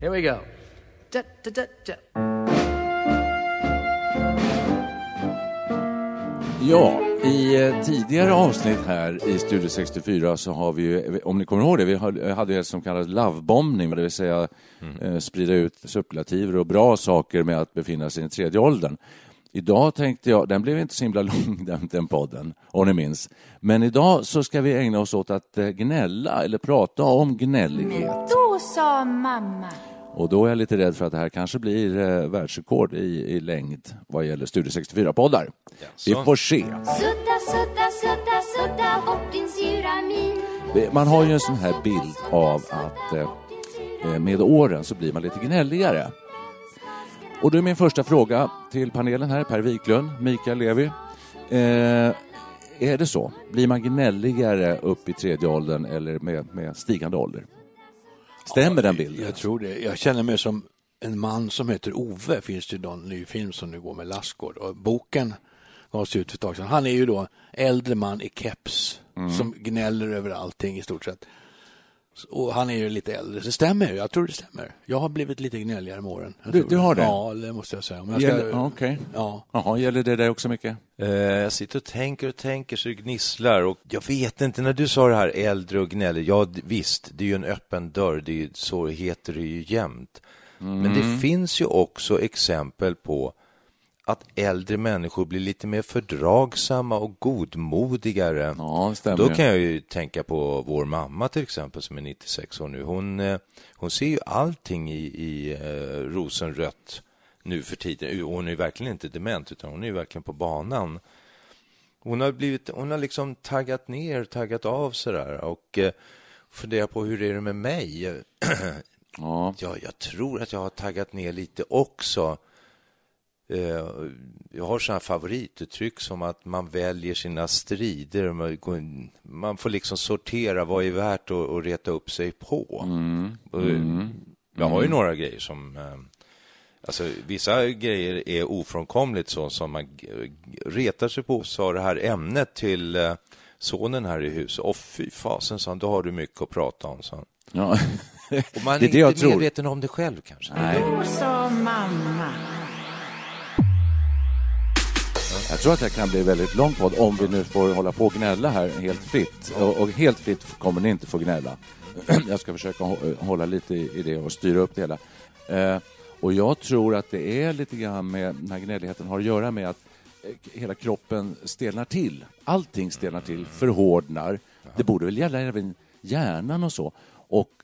Here we go. Da, da, da, da. Ja, i eh, tidigare avsnitt här i Studio 64 så har vi ju, om ni kommer ihåg det, vi hade hade ju ett som kallas lovebombning, det vill säga eh, sprida ut superlativer och bra saker med att befinna sig i den tredje åldern. Idag tänkte jag, den blev inte så himla lång den, den podden, om ni minns. Men idag så ska vi ägna oss åt att eh, gnälla eller prata om gnällighet. Då sa mamma. Och då är jag lite rädd för att det här kanske blir eh, världsrekord i, i längd vad gäller Studio 64-poddar. Vi får se. Sudda, sudda, sudda, sudda bort din sura min. Det- Man har ju en sån här bild av att eh, med åren så blir man lite gnälligare. Och då är min första fråga till panelen här, Per Wiklund, Mikael Levi. Eh, är det så? Blir man gnälligare upp i tredje åldern eller med, med stigande ålder? Stämmer den bilden? Jag tror det. Jag känner mig som en man som heter Ove. Finns det någon ny film som nu går med Lassgård. Och boken gavs ut för ett tag sedan. Han är ju då äldre man i keps Mm. som gnäller över allting i stort sett. Och han är ju lite äldre, så det stämmer. Jag tror det stämmer. Jag har blivit lite gnälligare med åren. Du- du har det? Ja, det måste jag säga. Om jag Gäller- ja, Okej. Ja. Jaha, gäller det dig också mycket? Eh, jag sitter och tänker och tänker så det gnisslar och jag vet inte, när du sa det här äldre och gnäller, ja visst, det är ju en öppen dörr, det är ju, så heter det ju jämt. Men Mm. det finns ju också exempel på att äldre människor blir lite mer fördragsamma och godmodigare. Ja, Då kan jag ju tänka på vår mamma till exempel som är 96 år nu. Hon, eh, hon ser ju allting i, i eh, rosenrött nu för tiden. Hon är ju verkligen inte dement utan hon är ju verkligen på banan. Hon har, blivit, hon har liksom taggat ner, taggat av sådär och eh, funderar på hur är det med mig? Ja. ja, jag tror att jag har taggat ner lite också. Eh, Jag har sådana favorituttryck som att man väljer sina strider. Man får liksom sortera vad är värt att, att reta upp sig på. Och Jag har ju några grejer som... eh, Alltså, vissa grejer är ofrånkomligt så som man retar sig på. Sa det här ämnet till eh, sonen här i huset. Och fy fasen, sa han, då har du mycket att prata om, sa han. Ja. Och man är, Det är det jag inte tror. medveten om det själv kanske. Nej. Då sa mamma. Jag tror att det kan bli väldigt lång podd om vi nu får hålla på och gnälla här helt fritt. Och, och helt fritt kommer ni inte få gnälla. Jag ska försöka hålla lite i det och styra upp det hela. Eh, och jag tror att det är lite grann med den här gnälligheten har att göra med att eh, hela kroppen stelnar till. Allting stelnar till, förhårdnar. Det borde väl gälla även hjärnan och så. Och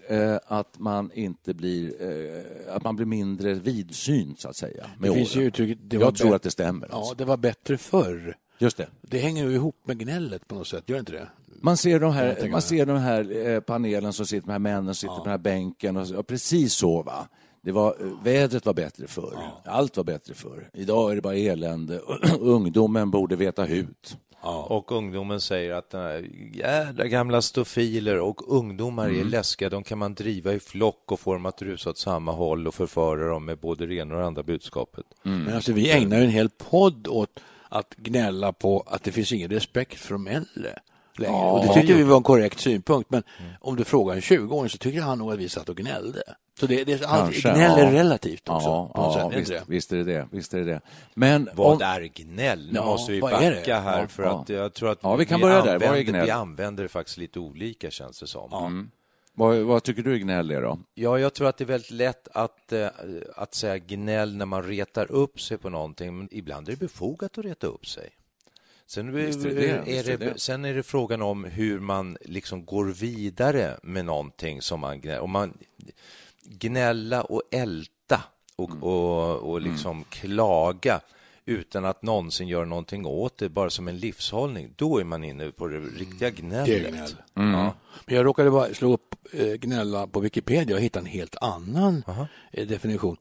att man inte blir, eh, att man blir mindre vidsynt så att säga. Med Det finns åren. ju uttrycket... Det jag tror att det stämmer. Ja, alltså. det var bättre förr. Just det. Det hänger ju ihop med gnället på något sätt, gör inte det? Man ser de här, man ser de här eh, panelen som sitter, de här männen som sitter på den här bänken. Och, och precis så va. Det var, eh, vädret var bättre förr. Allt var bättre förr. Idag är det bara elände. Ungdomen borde veta hut. Och ungdomen säger att här jävla gamla stofiler och ungdomar Mm. är läskiga. De kan man driva i flock och få dem att rusa åt samma håll och förföra dem med både det ena och det andra budskapet. Men alltså, vi ägnar ju en hel podd åt att gnälla på att det finns ingen respekt för de äldre. Längre. Ja. Och det tyckte vi var en korrekt synpunkt. Men om du frågar en 20-åring så tycker han nog att vi satt och gnällde. Så det, det, allt, Kanske, gnäll är ja. relativt också. Ja, ja sätt, är visst, det? visst är det det. Visst är det, det. Men Vad om, är gnäll? Nu Ja, måste vi är backa här Ja, för ja. att jag tror att Ja, vi kan börja där. Vad är använder, gnäll? vi använder det faktiskt lite olika känns det som. Vad, vad tycker du är gnällig då? Ja, jag tror att det är väldigt lätt att, eh, att säga gnäll när man retar upp sig på någonting, men ibland är det befogat att reta upp sig. Sen är det det, är det, det. sen är det frågan om hur man liksom går vidare med någonting som man gnäller. Om man gnälla och älta och, Mm. och, och liksom klaga utan att någonsin göra någonting åt det, bara som en livshållning, då är man inne på det riktiga Det är gnället. gnäll. Ja. Men jag råkade bara slå upp eh, gnälla på Wikipedia och hitta en helt annan eh, definition.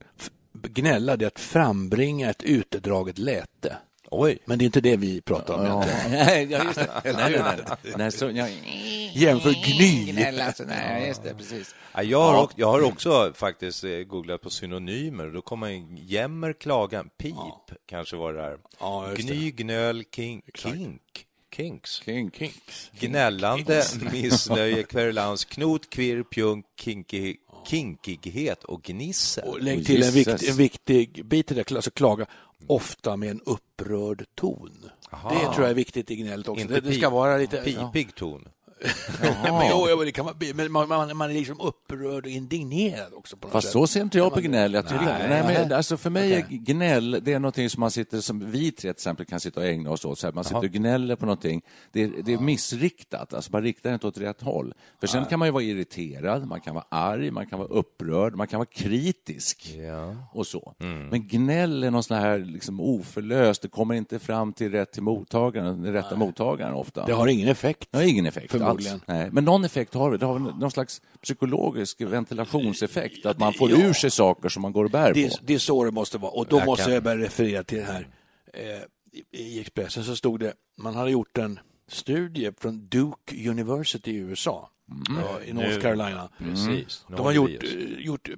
Gnälla det är att frambringa ett utdraget läte. Oj, Men det är inte det vi pratar om egentligen. Nej, ja, just det. nej, nej, nej. nej så, ja. Jämför gny. Gnälla, så, nej, just det, precis. Ja, jag, har, ock- jag har också faktiskt eh, googlat på synonymer. Då kommer jämmer, klagan, pip, kanske var det där. Ja, just det. Gny, gnöl, kink, kink, kinks. King, Kinks. Gnällande, missnöje, kverulans, knot, kvirr, pjunk, kinky, kinkighet och gnissel. Och lägg till en, vikt, en viktig bit i det, alltså klaga, ofta med en upprörd ton. Aha. Det tror jag är viktigt i gnället också. Inte Det, det ska vara lite... Pipig ton. men, jo, jo, det kan man, men man, man, man är liksom upprörd och indignerad också. På något Fast sätt. så ser inte jag på gnäll. Jag tycker, Nej. nej, men, alltså för mig Okej. är gnäll, det är någonting som man sitter, som vi tre till exempel kan sitta och ägna oss åt. Så här, man sitter och gnäller på någonting. Det är, det är missriktat, alltså man riktar inte åt rätt håll. För sen kan man ju vara irriterad, man kan vara arg, man kan vara upprörd, man kan vara kritisk. Ja. och så. Men gnäll är någon sån här liksom oförlöst, det kommer inte fram till rätt till mottagaren, den rätta mottagaren ofta. Det har ingen effekt. Det har ingen effekt Förmodligen. alls. Nej. Men någon effekt har det. Det har någon slags psykologisk ventilationseffekt, att man får ur sig saker som man går och bär Det, på. det är så det måste vara. Och då Jag måste kan- jag börja referera till det här. Eh, I Expressen så stod det, man hade gjort en studie från Duke University i USA, ja, i North Carolina. Precis. De har gjort, eh, gjort eh,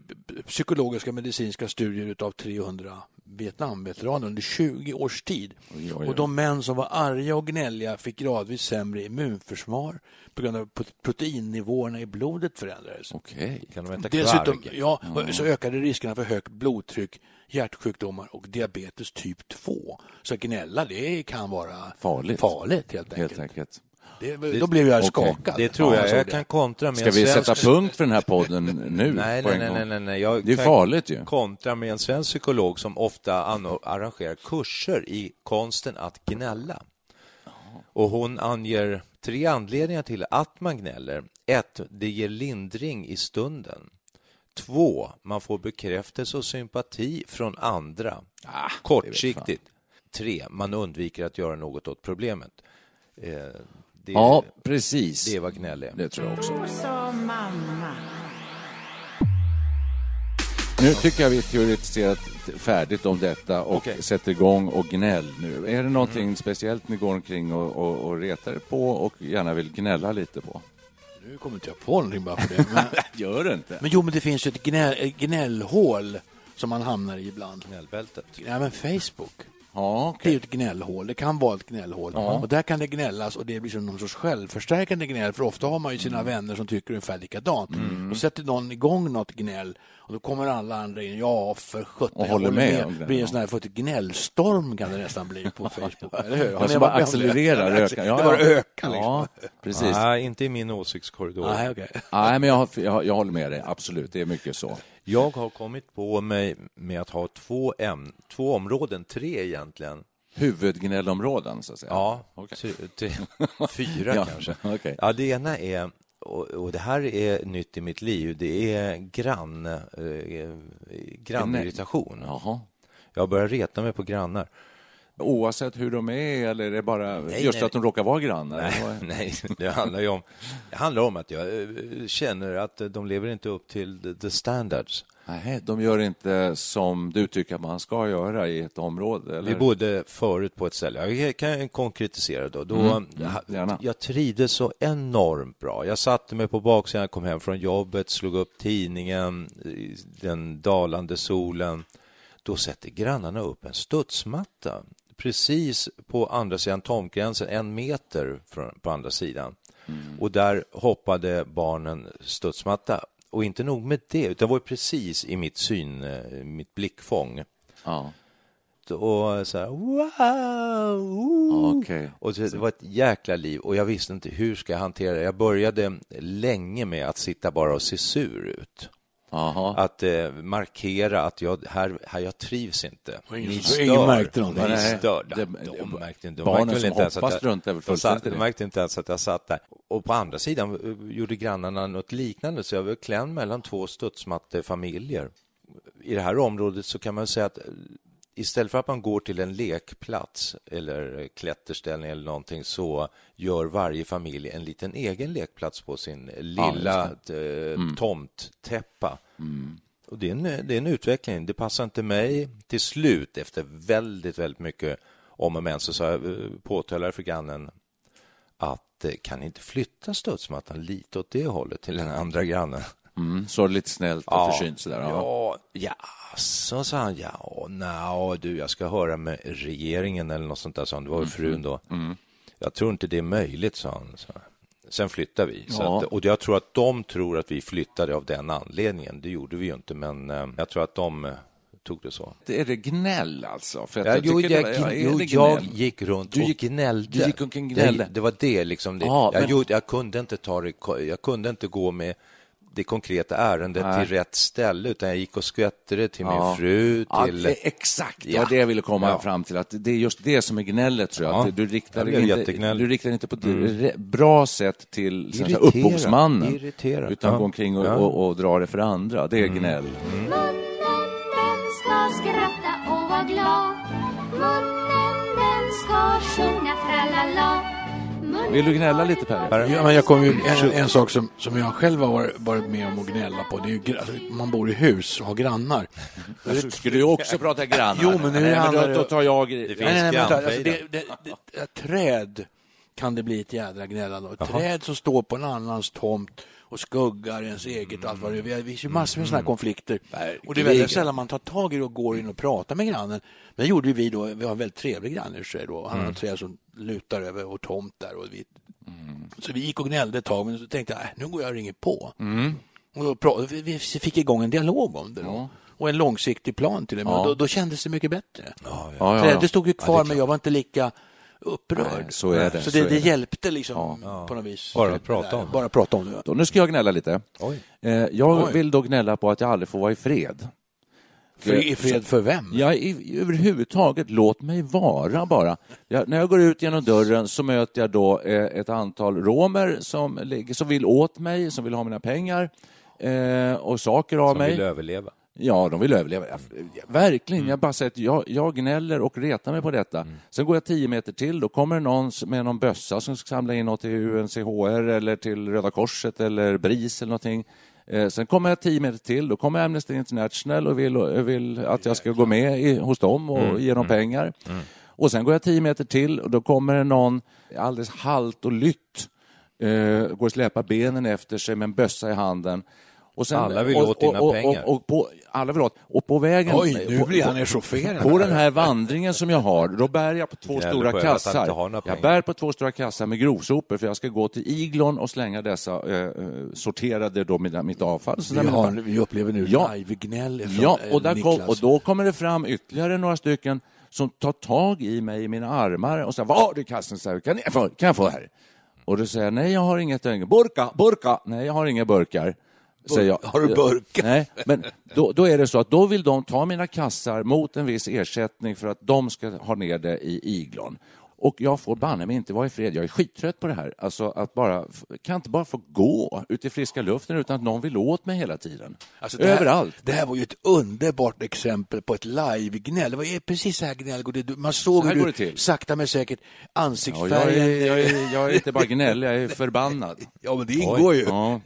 psykologiska medicinska studier av 300 Vietnamveteraner under 20 års tid. Oj, oj, oj. Och de män som var arga och gnälliga fick gradvis sämre immunförsvar på grund av att proteinnivåerna i blodet förändrades. Okej. Kan de äta Dessutom ja, så ökade riskerna för högt blodtryck, hjärtsjukdomar och diabetes typ 2. Så gnälla, det kan vara Farligt. farligt helt enkelt. Helt enkelt. Det, då blev jag okej. skakad. Det tror Ja, jag. såg Jag kan kontra med Ska vi svensk... sätta punkt för den här podden nu? Nej, nej, nej, nej, nej, nej. Jag Det är farligt ju. kontra med en svensk psykolog som ofta arrangerar kurser i konsten att gnälla. Och hon anger tre anledningar till att man gnäller. Ett, det ger lindring i stunden. Två, man får bekräftelse och sympati från andra. Ah, Kortsiktigt. Tre, man undviker att göra något åt problemet. Eh, det, Ja, precis. det var gnällig. Det tror jag också. Nu tycker jag vi teoretiserat färdigt om detta och Okej. sätter igång och gnäll nu. Är det någonting Mm. speciellt ni går omkring och, och, och retar er på och gärna vill gnälla lite på? Nu kommer inte jag på någonting bara för det. Men, Gör det inte. men jo, men det finns ju ett gnäll, gnällhål som man hamnar i ibland. Gnällbältet. Ja, men Facebook. Ja, Det är ju ett gnällhål. Det kan vara ett gnällhål. Och där kan det gnällas och det blir som någon sorts självförstärkande gnäll. För ofta har man ju sina vänner som tycker ungefär likadant. Och sätter någon igång något gnäll och då kommer alla andra in. Ja, för sjutton. Och jag håller med och Det blir en sån här för ett gnällstorm kan det nästan bli på Facebook. Eller hur? Har Och ni så varit bara med accelererar, ökar. Det bara ökar liksom. Ja, precis. Nej, inte i min åsiktskorridor. Nej, okej. Nej, men jag, jag, jag håller med dig. Absolut, det är mycket så. Jag har kommit på mig med att ha två, ämn, två områden, tre egentligen. Huvudgnällområden, så att säga. Ja, Okej. tre, fyra Ja, kanske. okej. Ja, det ena är, och, och det här är nytt i mitt liv, det är grann, eh, grannirritation. Jaha. Jag börjar reta mig på grannar. Oavsett hur de är, eller är det bara Nej, just nej. att de råkar vara grannar? Nej, nej, det handlar ju om, det handlar om att jag eh, känner att de lever inte upp till the standards. Nej, de gör inte som du tycker att man ska göra i ett område? Eller? Vi bodde förut på ett ställe, jag kan konkretisera då. då Mm, gärna. Jag trivdes så enormt bra. Jag satte mig på baksidan, kom hem från jobbet, slog upp tidningen, den dalande solen. Då sätter grannarna upp en studsmatta precis på andra sidan tomtgränsen, en meter på andra sidan. Mm. Och där hoppade barnen studsmatta. Och inte nog med det, utan var precis i mitt syn, eh, mitt blickfång. Ja. och så här, wow! Okej. Och det, det var ett jäkla liv och jag visste inte hur ska jag hantera det. Jag började länge med att sitta bara och se sur ut. Jaha. Att eh, markera att jag, här, här jag trivs inte. Ingen Ni som- ingen märkte någonting. Ni Nej, stör. det- de märkte inte. De barnen märkte väl som inte ens att hoppas jag- de, satt, de märkte inte ens att jag satt där. Och på andra sidan eh, gjorde grannarna något liknande, så jag var klämd mellan två studsmattefamiljer. I det här området så kan man säga att eh, istället för att man går till en lekplats eller klätterställning eller någonting så gör varje familj en liten egen lekplats på sin lilla eh, tomttäppa. Och det är, en, det är en utveckling. Det passar inte mig. Till slut, efter väldigt, väldigt mycket om och men, så sa jag, eh, påtalade för grannen att eh, kan inte flytta studsmattan lite åt det hållet till den andra grannen? Mm, så lite snällt och försynt sådär. Ja. Ja, ja, så sa han, ja, nej, du, jag ska höra med regeringen eller något sånt där, sa han. Det var ju frun då. Jag tror inte det är möjligt, sa han. Så. Sen flyttade vi. Ja. att, och jag tror att de tror att vi flyttade av den anledningen. Det gjorde vi ju inte, men eh, jag tror att de eh, tog det så. Är det gnäll alltså? För att Ja, jo, tycker jag, det var- ja, är jo, det jag gick runt Du och gick- gnällde. du gick omkring och gnällde? Det, det var det liksom. Det, Ja, jag, men- gjorde, jag kunde inte ta det, jag kunde inte gå med det konkreta ärendet Nej. till rätt ställe, utan jag gick och skvätte det till Ja. min fru, Ja, till... det är exakt, det Ja. var det jag ville komma Ja. fram till. Att det är just det som är gnället, tror jag. Ja. Att du, riktar Jag inte, du riktar inte på ett re- bra sätt till Irriterad. upphovsmannen, Irriterad. utan Ja. går omkring och, Ja. och, och drar det för andra. Det är gnäll. Munnen den ska skratta och vara glad Munnen den ska sjunga tralala Vill du gnälla lite, Per? Ja, men jag kommer ju, en, en sak som, som jag själv har varit, med om att gnälla på, det är ju, alltså, man bor i hus och har grannar. Alltså, Skulle du också prata grannar? Jo, men nu Nej, handlar då, det- då tar jag... Det finns Nej, nej, nej, vänta, alltså, det, det, det, träd kan det bli ett jädra gnällande. Träd som står på en annans tomt och skuggar ens eget och allt vad det är. Det finns ju massor med sådana här konflikter. Och det är väldigt sällan man tar tag i det och går in och pratar med grannen. Men det gjorde vi då. Vi har en väldigt trevlig granne i och sig då. Han har ett träd som lutar över vår tomt där. Och vi, Så vi gick och gnällde ett tag, men så tänkte jag, äh, nu går jag och ringer på. Och då vi, fick igång en dialog om det då. Och en långsiktig plan till och med. Ja. Och Då, då kändes det mycket bättre. Ja, ja. Trädet stod ju kvar, men jag var inte lika upprörd. Nej, så är det, Så så det, det det. hjälpte liksom på något vis. Bara att prata om det. Bara prata om det. Nu ska jag gnälla lite. Oj. Eh, jag Oj. vill då gnälla på att jag aldrig får vara i fred. För, I fred för vem? Ja, i, överhuvudtaget, låt mig vara bara. Jag, när jag går ut genom dörren så möter jag då eh, ett antal romer som, ligger- som vill åt mig, som vill ha mina pengar eh, och saker av Som mig. vill överleva. Ja, de vill överleva. Ja, Verkligen. Jag bara säger att jag, jag gnäller och retar mig på detta. Sen går jag tio meter till, då kommer det någon med någon bössa som ska samla in något till UNCHR eller till Röda Korset eller BRIS eller någonting. Eh, sen kommer jag tio meter till, då kommer Amnesty International och vill, vill att jag ska gå med i, hos dem och ge dem pengar. Och sen går jag tio meter till och då kommer det någon alldeles halt och lytt eh, går och släpar benen efter sig med en bössa i handen. Och sen, Alla vill och, åt dina och, och, pengar. Och, och på, alla vill åt. Och på vägen... Oj, nu på, blir han på, echaufferad. på den här vandringen som jag har, då bär jag på två Gnäller stora kassar. Jag bär på två stora kassar med grovsopor för jag ska gå till Iglon och slänga dessa eh, eh, sorterade då mina, mitt avfall. Så Vi, där- har, vi upplever nu Ja. live-gnäll från Ja, eh, och, där kom, Niklas. och då kommer det fram ytterligare några stycken som tar tag i mig i mina armar och säger, vad har du i kassen? Så här, kan, jag få, kan jag få här? Och då säger jag, nej jag har inget. Burka, burka! Nej, jag har inga burkar. Säger jag. Har du burkar? Nej, men då, då är det så att då vill de ta mina kassar mot en viss ersättning för att de ska ha ner det i iglon. Och jag får banne mig inte vara i fred. Jag är skittrött på det här. Alltså att bara, kan inte bara få gå ut i friska luften utan att någon vill åt mig hela tiden. Alltså, det här, Överallt. Det här var ju ett underbart exempel på ett live-gnäll. Det var precis så här gnäll går det. Man såg Så hur du sakta men säkert Ja, jag, ansiktsfärgen... är, jag, är, jag är inte bara gnällig, jag är förbannad. Ja, men det ingår ju. Ja.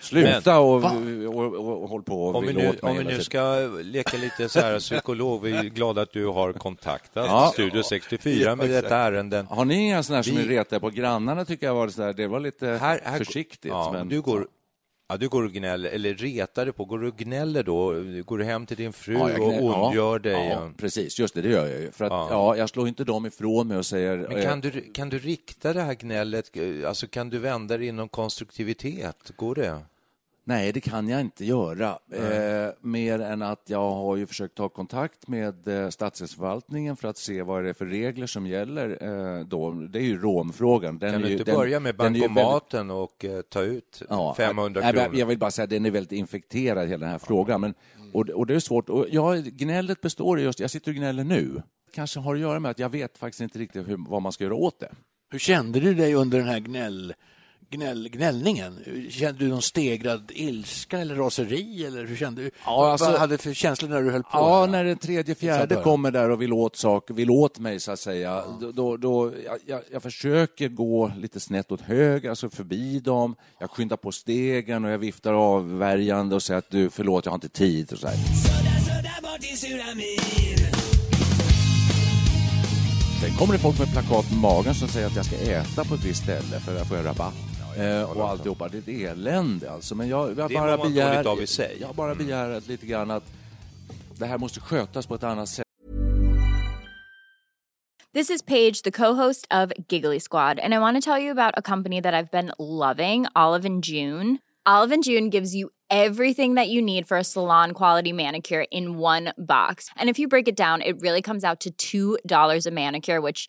Sluta och, och, och, och håll på och Om vi nu, om vi nu ska leka lite så här psykolog, vi är glada att du har kontaktat Ja. Studio 64 med detta ärende. Har ni inga sådana här som Vi- är retiga på grannarna tycker jag var det, så där, det var lite Här, här, försiktigt. Ja, men... du går Ja, du går och gnäller, eller retar dig på, går du och gnäller då? Går du hem till din fru Ja, och ondgör ja, dig? Ja, precis, just det, det gör jag ju. För att, Ja. ja. jag slår inte dem ifrån mig och säger... Men kan du, kan du rikta det här gnället, alltså kan du vända det inom konstruktivitet? Går det? Nej, det kan jag inte göra. Eh, mer än att jag har ju försökt ta kontakt med eh, stadsrättsförvaltningen för att se vad det är för regler som gäller. Eh, då. Det är ju romfrågan. Den kan du ju, inte den, börja med ju väldigt- bankomaten och eh, ta ut Ja, 500 nej, men kronor? Jag vill bara säga att den är väldigt infekterad, hela den här frågan. Men, och, och det är svårt. Och ja, gnället består i just, jag sitter och gnäller nu. Kanske har att göra med att jag vet faktiskt inte riktigt hur, vad man ska göra åt det. Hur kände du dig under den här gnäll, gnäll, gnällningen? Kände du någon stegrad ilska eller raseri? Eller hur kände du? Ja, alltså- Vad hade du för känslor när du höll på? Ja, när den tredje, fjärde kommer där och vill åt, sak, vill åt mig, så att säga, då, då, då jag, jag, jag försöker gå lite snett åt höger, alltså förbi dem. Jag skyndar på stegen och jag viftar avvärjande och säger att du, förlåt, jag har inte tid. Och så här. Sen kommer det folk med plakat på magen som säger att jag ska äta på ett visst ställe för att få en rabatt. Eh, och alltihopa. Det är ett elände alltså. Men jag, jag bara begär, av i sig. jag bara begär att lite grann att det här måste skötas på ett annat sätt. This is Paige, the co-host of Giggly Squad, and I want to tell you about a company that I've been loving, Olive and June. Olive and June gives you everything that you need for a salon quality manicure in one box. And if you break it down, it really comes out to $2 a manicure, which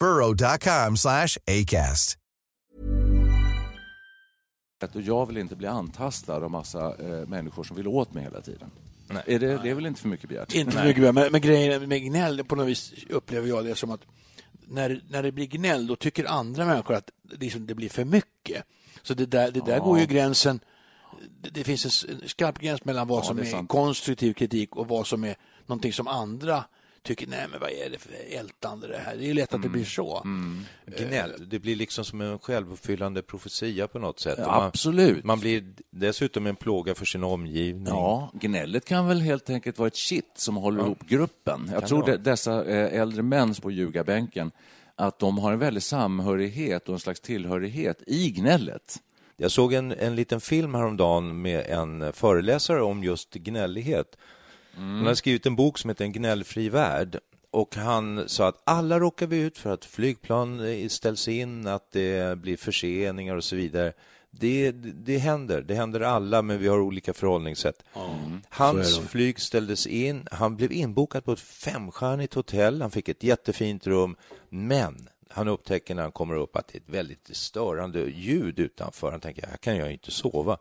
burrow.com slash ACAST. Jag vill inte bli antastad av massa eh, människor som vill åt mig hela tiden. Är det, det är väl inte för mycket begärt? Inte för mycket, men, men grejen med gnäll, på något vis upplever jag det som att när, när det blir gnäll, då tycker andra människor att det, liksom, det blir för mycket. Så det där, det där går ju gränsen, det, det finns en skarp gräns mellan vad Ja, som är, är konstruktiv kritik och vad som är någonting som andra tycker, nej men vad är det för ältande det här? Det är ju lätt att det Mm. blir så. Gnäll, det blir liksom som en självuppfyllande profetia på något sätt. Ja, Och man, absolut. Man blir dessutom en plåga för sin omgivning. Ja, gnället kan väl helt enkelt vara ett kitt som håller ihop gruppen. Jag Kan tror det de, dessa eh, äldre män på ljugarbänken att de har en väldig samhörighet och en slags tillhörighet i gnället. Jag såg en, en liten film häromdagen med en föreläsare om just gnällighet. Han har skrivit en bok som heter En gnällfri värld. Och han sa att alla råkar vi ut för att flygplan eh, ställs in, att det blir förseningar och så vidare. Det, det händer, det händer alla, men vi har olika förhållningssätt. Hans flyg ställdes in, han blev inbokad på ett femstjärnigt hotell, han fick ett jättefint rum, men han upptäcker när han kommer upp att det är ett väldigt störande ljud utanför. Han tänker, här kan jag inte sova.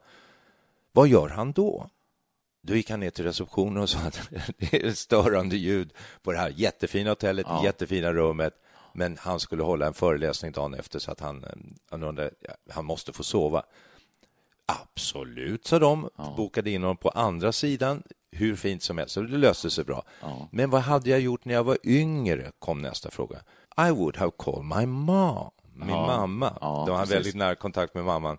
Vad gör han då? Då gick han ner till receptionen och sa att det är störande ljud på det här jättefina hotellet, Ja. jättefina rummet. Men han skulle hålla en föreläsning dagen efter så att han, eh, han, undrade, ja, han måste få sova. Absolut, sa de. Bokade in honom på andra sidan, hur fint som helst. Så det löste sig bra. Men vad hade jag gjort när jag var yngre? kom nästa fråga. I would have called my mom. Min Ja. mamma. Ja, de har väldigt nära kontakt med mamman.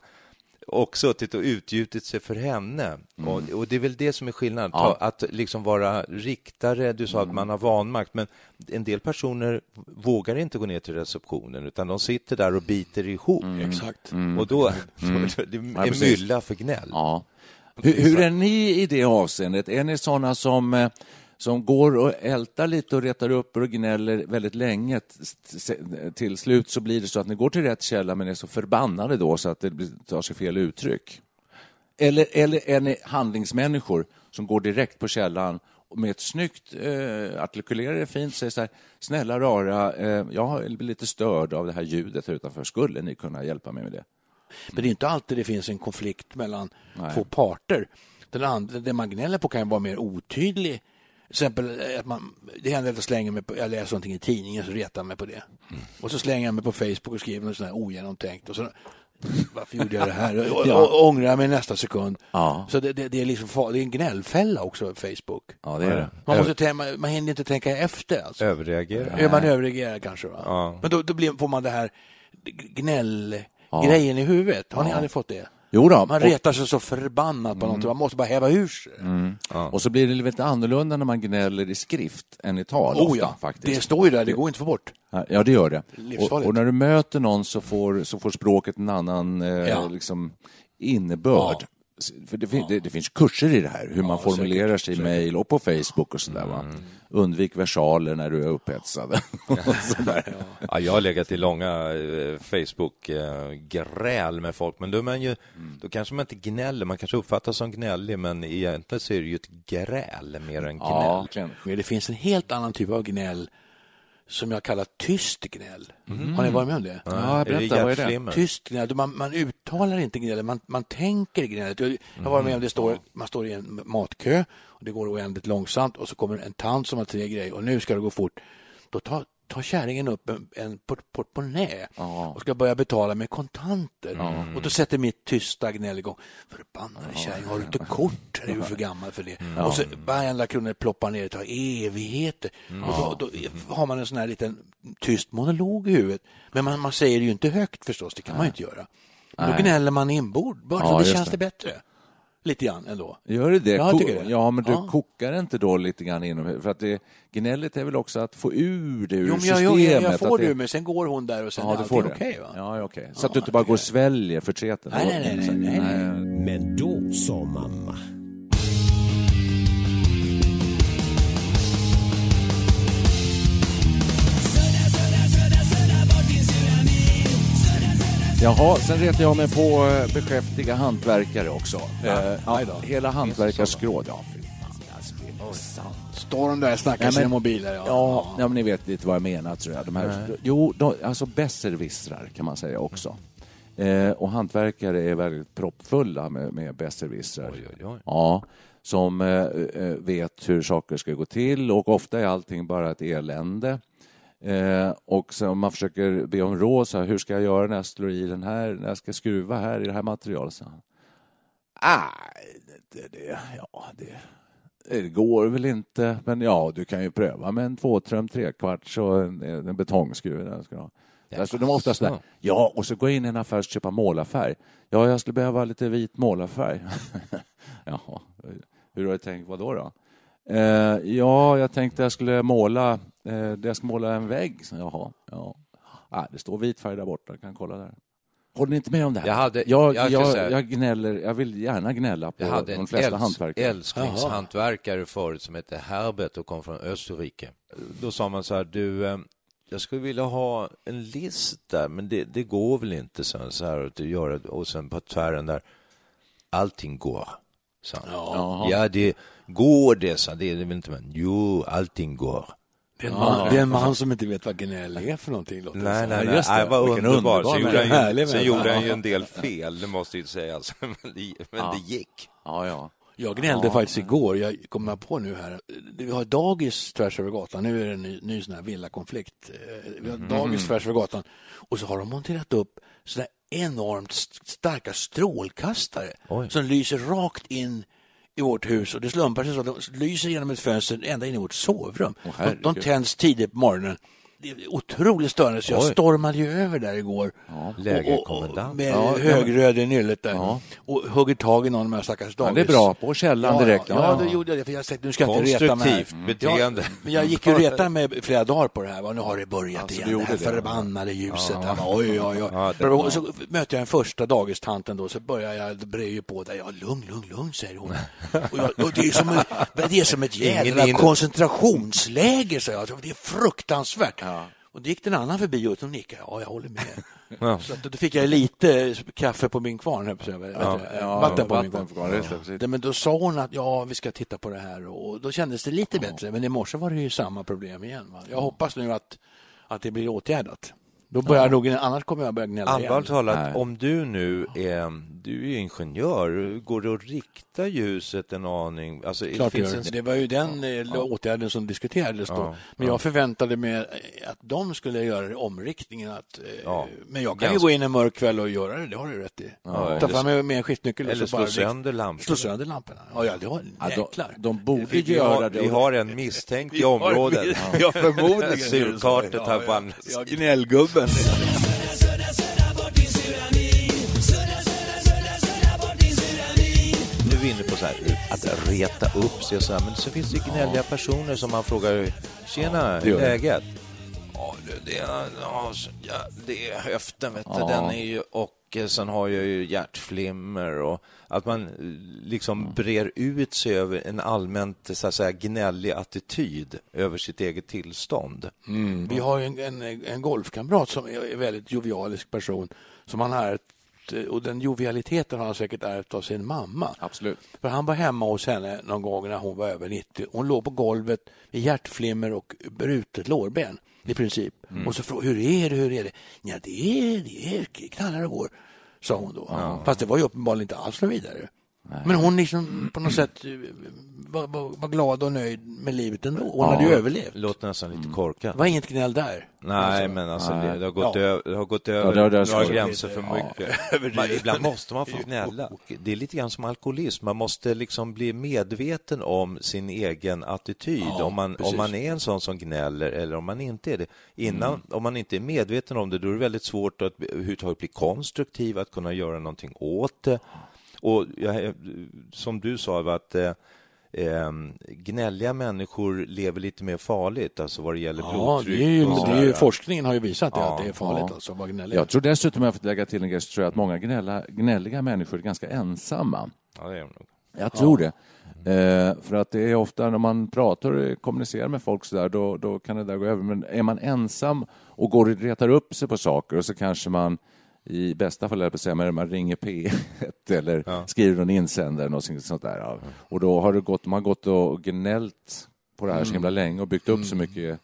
Och suttit och utgjutit sig för henne. Och, och det är väl det som är skillnaden. Mm. Ja. Mm. Att liksom vara riktare. Du sa att man har vanmakt, men en del personer vågar inte gå ner till receptionen, utan de sitter där och biter ihop. Exakt. Och då, det Mm. Ja, är precis. mylla för gnäll. Ja. Hur, hur är ni i det avseendet? Är ni sådana som, eh, som går och ältar lite och retar upp och gnäller väldigt länge? Till slut så blir det så att ni går till rätt källa men är så förbannade då så att det tar sig fel uttryck. Eller, eller är ni handlingsmänniskor som går direkt på källan med ett snyggt, eh, artikulerar det fint, säger så här, snälla rara, eh, jag blir lite störd av det här ljudet här utanför, skulle ni kunna hjälpa mig med det? Men det är inte alltid det finns en konflikt mellan Nej. två parter. Den andra, det man gnäller på kan ju vara mer otydlig. Till exempel att man, det händer att jag slänger mig på, jag läser någonting i tidningen så retar mig på det. Mm. Och så slänger jag mig på Facebook och skriver något sånt här ogenomtänkt. Och så, varför gjorde jag det här? Och, Ja. och, ångrar mig nästa sekund. Ja. Så det, det, det är liksom far, det är en gnällfälla också, Facebook. Ja, det är det. Man, måste, tänka- man, hinner inte tänka efter. Alltså. Överreagera. Man överreagerar kanske. Va? Ja. Men då, då blir, får man det här gnällgrejen i huvudet. Har ni aldrig fått det? Jo då. Man retar sig så förbannat på någonting. Man måste bara häva ur sig. Mm. Och så blir det lite annorlunda när man gnäller i skrift än i tal. Oh ofta, ja, faktiskt. det står ju där. Det går inte att få bort. Ja, det gör det. Och, och när du möter någon så får, så får språket en annan eh, Ja. liksom, innebörd. Ja. För det, fin- det, det finns kurser i det här, hur man Ja, formulerar säkert, sig i mejl och på Facebook och sådär. Va? Undvik versaler när du är upphetsad. sådär. Ja, jag har legat i långa eh, Facebook-gräl med folk, men då, man ju, då kanske man inte gnäller, man kanske uppfattas som gnällig, men egentligen så är det ju ett gräl mer än gnäll. Ja. Men det finns en helt annan typ av gnäll som jag kallar tyst gnäll. Har ni varit med om det? Ja, Är berätta, vad är det? Tyst gnäll, man, man uttalar inte gnället, man, man tänker gnället. Jag jag har varit med om det står, man står i en matkö och det går oändligt långsamt och så kommer en tant som har tre grejer och nu ska det gå fort. Då tar, tar kärringen upp en, en port- portmonnä Ja. och ska börja betala med kontanter. Och då sätter mitt tysta gnäll igång. Förbannade kärring, har du inte kort? Är du för gammal för det? Och så varenda krona ploppar ner, det tar evigheter. Och då, då har man en sån här liten tyst monolog i huvudet. Men man, man säger det ju inte högt förstås, det kan man ju inte göra. Då gnäller man inbord, bara Ja, så det känns det bättre. Lite grann ändå. Gör det det? Ja, jag tycker det. Ja, men du Ja. kokar inte då lite grann inom... För att det, gnället är väl också att få ur det ur Jo, men systemet. jag, jag, jag att får det- det, men sen går hon där och sen Ja, är allting okej. va? Ja, okej. Så Ja, att du inte jag bara går och sväljer förtreten. Nej, nej, nej, nej, nej. Men då sa mamma. Jaha, sen retar jag mig på eh, beskäftiga hantverkare också. Eh, ja, då. hela hantverkarsskråd. Ja, fy fan, alltså, det är sant. Står de där och snackar Ja, sina men- mobiler? Ja. Ja, ja, men ni vet lite vad jag menar tror jag. De här, jo, de, alltså besserwissrar kan man säga också. Eh, och hantverkare är väldigt proppfulla med, med besserwissrar. Ja, som eh, eh, vet hur saker ska gå till och ofta är allting bara ett elände. Eh, och så om man försöker be om råd, så här, hur ska jag göra när jag slår i den här, när jag ska skruva här i det här materialet? Så, Nej, det, det, ja, det, det går väl inte, men ja, du kan ju pröva med en tvåtröm, trekvarts och en, en betongskruv. Där ska ha. Alltså, de är ofta sådär, ja, och så går jag in i en affär och köpa målarfärg. Ja, jag skulle behöva lite vit målarfärg. Jaha, hur har du tänkt, vad då? då? Eh, ja, jag tänkte jag skulle måla, eh, jag ska måla en vägg. Jaha, ja. Ah, det står vit färg där borta, jag kan kolla där. Håller ni inte med om det här? Jag hade- jag, jag jag, jag gnäller, jag vill gärna gnälla på Jag hade de en flesta älsk, hantverkare. älsklingshantverkare förut som hette Herbert och kom från Österrike. Då sa man så här, du, eh, jag skulle vilja ha en list där, men det, det går väl inte så här, så här att göra och sen på tvären där, allting går. Så. Jaha. Ja, det går det, så det är det väl inte, men jo, allting går. Det, är en man, det är en man som inte vet vad gnäll är för någonting. Låter Nej, nej, Ja, nej, det. nej, vad Vilken underbar. underbar Sen, gjorde han, ju, sen gjorde han ju en del fel, det måste ju sägas, men det, men Ja. det gick. Ja, ja. Jag gnällde Ja. faktiskt igår, jag kommer på nu här. Vi har dagis tvärs över gatan, nu är det en ny, ny sån här villakonflikt. Eh, Vi har Mhm. dagis tvärs över gatan och så har de monterat upp sådana enormt st- starka strålkastare Oj. som lyser rakt in i vårt hus och det slumpar sig så att de lyser genom ett fönster ända in i vårt sovrum. Åh, de, de tänds tidigt på morgonen otroligt störande så jag Oj. stormade ju över där igår. Lägerkommendant. Med Ja, högröd i nyllet där. Ja. Och hugger tag i någon av de här stackars Ja, dagis. det är bra, på källan ja, direkt. Ja, Ja, ja, då gjorde jag det. För jag tänkte, nu ska jag inte reta mig. här. Konstruktivt beteende. Ja, men jag gick ju retade mig flera dagar på det här. Va? Nu har det börjat Alltså, igen, det här det, förbannade ljuset. Här, va? oj, oj, oj. Ja, det- så möter jag den första dagistanten då, så börjar jag breja på där. Ja, lugn, lugn, lugn, säger hon. Och, jag, och det, är som det är som ett jävla koncentrationsläger, säger jag. Det är fruktansvärt. Och det gick den annan förbi och hon nickade. Ja, jag håller med. Ja. Så då fick jag lite kaffe på min kvarn. Ja. Du, Ja, vatten på min vatten kvarn. på kvarn, det. Det, men då sa hon att ja, vi ska titta på det här och då kändes det lite bättre. Men i morse var det ju samma problem igen. Va? Jag hoppas nu att, att det blir åtgärdat. Då börjar jag nog, annars kommer jag börja gnälla igen. Allvarligt talat, Nej. om du nu är, du är ju ingenjör, går det att rikta ljuset en aning? Alltså, Klart finns gör. en... det. det var ju den eh, åtgärden som diskuterades då. Ja, men ja. jag förväntade mig att de skulle göra omriktningen. Att, eh, Ja, Men jag kan ju ganska- gå in en mörk kväll och göra det, det har du rätt i. Ja, Ta eller- fram med, med en skiftnyckel och Eller så bara slå sönder lamporna. Slå sönder lamporna. Ja, ja det var Ja, de, jäklar. de borde Vi göra har, det. vi har en misstänkt i har- området. Ja, förmodligen. Surkartet här på andra Ja, gnällgubben. Nu är vi inne på så här, att reta upp sig och så här, men så finns det ju gnälliga personer som man frågar, tjena, gör det. läget? Ja, det, det, är- ja, det är höften, vet du, den är ju, och sen har jag ju hjärtflimmer och att man eh, liksom brer ut sig över en allmänt så att säga, gnällig attityd över sitt eget tillstånd. Vi har ju en, en, en golfkamrat som är en väldigt jovialisk person som han har ärvt och den jovialiteten har han säkert ärvt av sin mamma. Absolut. För han var hemma hos henne någon gång när hon var över 90. Hon låg på golvet med hjärtflimmer och brutet lårben i princip. Och så frågade hur är det, hur är det? Ja, det är, det är knallar och går, sa hon då. Fast det var ju uppenbarligen inte alls något vidare. Men hon liksom på något sätt eh, var, var, var glad och nöjd med livet ändå. Hon hade ju överlevt. Låter nästan lite korkat. Det var inget gnäll där. Nej, men alltså nej. det, det har gått, Ja. över, det har gått Ja, över några så- gränser för Ja, mycket. Man, ibland måste man få gnälla. Det är lite grann som alkoholism. Man måste liksom bli medveten om sin egen attityd. Ja, om, man, precis. om man är en sån som gnäller eller om man inte är det. Innan, Om man inte är medveten om det, då är det väldigt svårt att överhuvudtaget bli konstruktiv, att kunna göra någonting åt det. Och jag, som du sa, att eh, eh, gnälliga människor lever lite mer farligt, alltså vad det gäller Ja, blodtryck. det är ju, det är ju, forskningen har ju visat det, Ja, att det är farligt ja. alltså, att vara gnällig. Jag tror dessutom, om jag får lägga till en grej, tror jag att många gnälla, gnälliga människor är ganska ensamma. Ja, det är nog. Jag tror det. Eh, för att det är ofta när man pratar och kommunicerar med folk så där, då, då kan det där gå över. Men är man ensam och går och retar upp sig på saker och så kanske man i bästa fall, jag säga, man ringer P1 eller skriver någon insändare eller något sånt där. Ja. Och då har det gått, man har gått och gnällt på det här så himla länge och byggt upp så mycket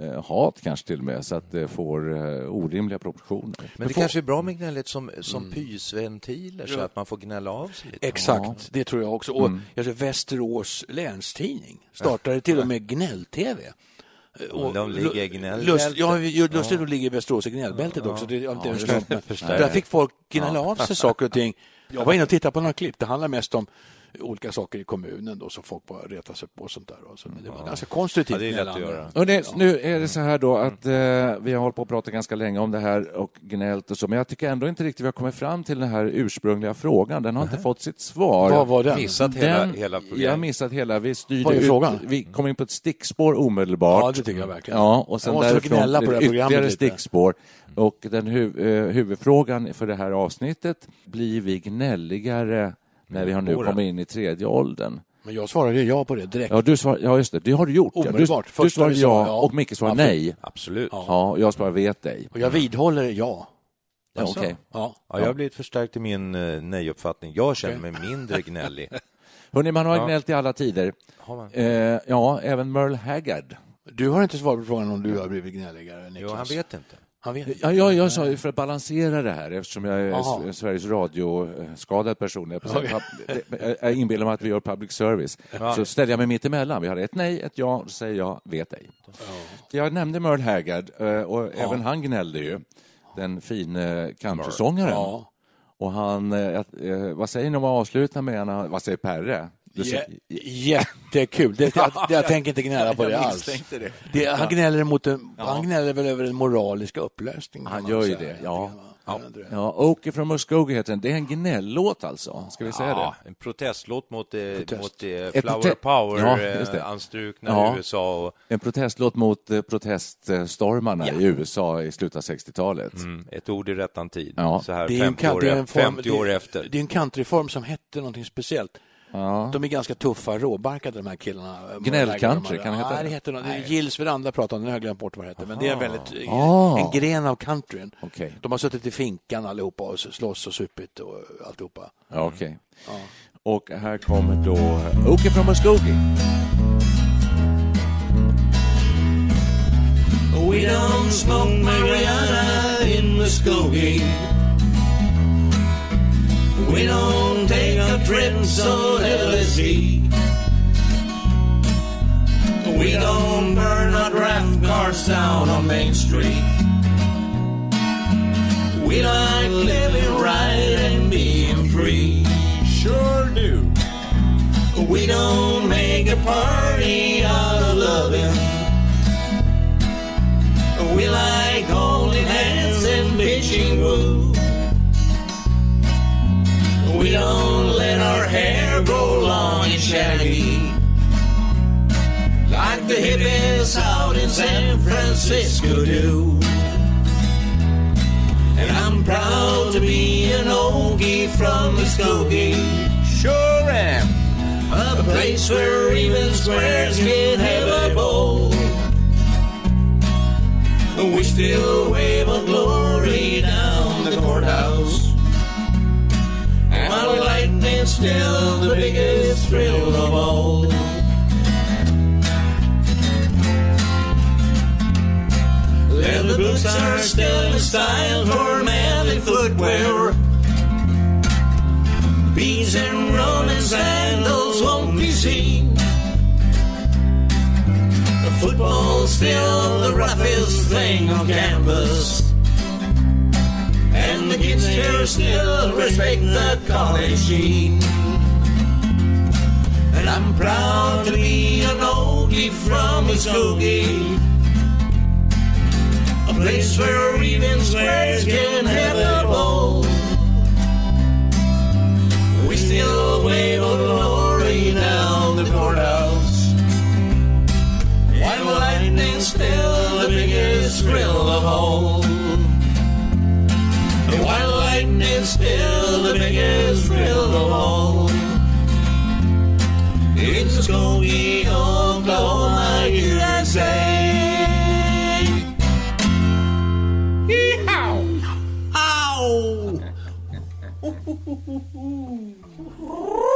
eh, hat kanske till och med så att det får eh, orimliga proportioner. Men det kanske är bra med gnälligt som, som pysventiler så att man får gnälla av sig lite. Exakt, det tror jag också. Och jag ser Västerås länstidning startade till och med gnäll-tv. Och De ligger i gnällbältet. Ja, lustigt att ligga i Västerås i gnällbältet också. Det är inte slump, men Där fick folk gnälla av sig saker och ting. Jag var inne och tittade på några klipp. Det handlar mest om olika saker i kommunen då, som folk bara retar sig på. Och sånt där. Och så, men det var ganska konstruktivt. Ja, det är. Och det, nu är det så här då att eh, vi har hållit på att prata ganska länge om det här och gnällt och så, men jag tycker ändå inte riktigt vi har kommit fram till den här ursprungliga frågan. Den har inte fått sitt svar. Vad var den? Missat hela, Den, hela jag har programmet. missat hela. Vi styrde ut, frågan? vi kom in på ett stickspår omedelbart. Ja, det tycker jag verkligen. Ja, och sen Jag måste därifrån gnälla på det här det programmet ytterligare lite. stickspår. Och den hu eh, huvudfrågan för det här avsnittet, blir vi gnälligare när vi har nu kommit in i tredje åldern? Men jag svarade ja på det direkt. Ja, du svar, ja just det, det har du gjort. Ja. Du, Omedelbart. du Första svarade ja, ja. och Micke svarade Absolut. nej. Absolut. Ja. Ja, jag svarade vet dig. Och jag vidhåller ja. Ja, Alltså. okej. ja. jag har blivit förstärkt i min eh, nej-uppfattning. Jag känner mig mindre gnällig. Hörrni, man har Ja. gnällt i alla tider. Har man? Eh, ja, även Merle Haggard. Du har inte svarat på frågan om du har blivit gnälligare, Niklas. Jo, han vet inte. Han vet. Ja, jag, jag sa ju för att balansera det här, eftersom jag är Jaha. S- Sveriges Radio-skadad person, jag, jag, inbillar mig att vi gör public service, så ställer jag mig mitt emellan. Vi har ett nej, ett ja, så säger jag vet ej. Jag nämnde Merle Haggard, eh, och även han gnällde ju, den fine countrysångaren. Ja. Och han, eh, eh, vad säger ni om att avsluta med, vad säger Perre? Ser- jättekul. Det, jag, jag tänker inte gnälla på det alls. det. Det, han, Ja. gnäller mot en, Ja. han gnäller väl över den moraliska upplösningen. Han gör ju säga. det, ja. Ja. Ja, Okie from Muskogee heter den. Det är en gnällåt alltså. Ska vi säga Ja, det? en protestlåt mot, eh, Protest. mot eh, Ett Flower prote- Ja. Power-anstrukna Ja. USA. Och, En protestlåt mot eh, proteststormarna i USA i slutet av 60-talet. mm, ett ord i rättan tid. Ja. Så här Det är en 50, år, kan- det är en efter, form- 50 år det, efter. Det är en countryform som hette någonting speciellt. Ja. De är ganska tuffa, råbarkade de här killarna. Gnällcountry, kan det heta Nej, det? heter något. Det är Gills Veranda pratade om, nu har jag glömt bort vad det heter. Men det är väldigt, Ah. en gren av countryn. Okej. De har suttit i finkan allihopa och slåss och supit och alltihopa. Ja, okej. Ja. Och här kommer då Okie from Muskogee. We don't smoke marijuana in Muskogee. We don't take up trips on LSD. We don't burn our draft cars down on Main Street. We like living right and being free. Sure do. We don't make a party hair grow long and shaggy. Like the hippies out in San Francisco do. And I'm proud to be an Okie from Muskogee. Sure am. A place where even squares can have a bowl. We still wave a glory down the courthouse. Lightning's still the biggest thrill of all. Leather boots are still the style for manly footwear. Beads and Roman sandals won't be seen. The football's still the roughest thing on campus. And the kids here still respect the college sheen. And I'm proud to be an oldie from Muskogee. A place where even squares can have a bowl. We still wave a glory down the courthouse. While lightning's still the biggest thrill of all. While lightning's still the biggest thrill of all. It's Muskogee, Oklahoma, USA. Yeehaw! Ow!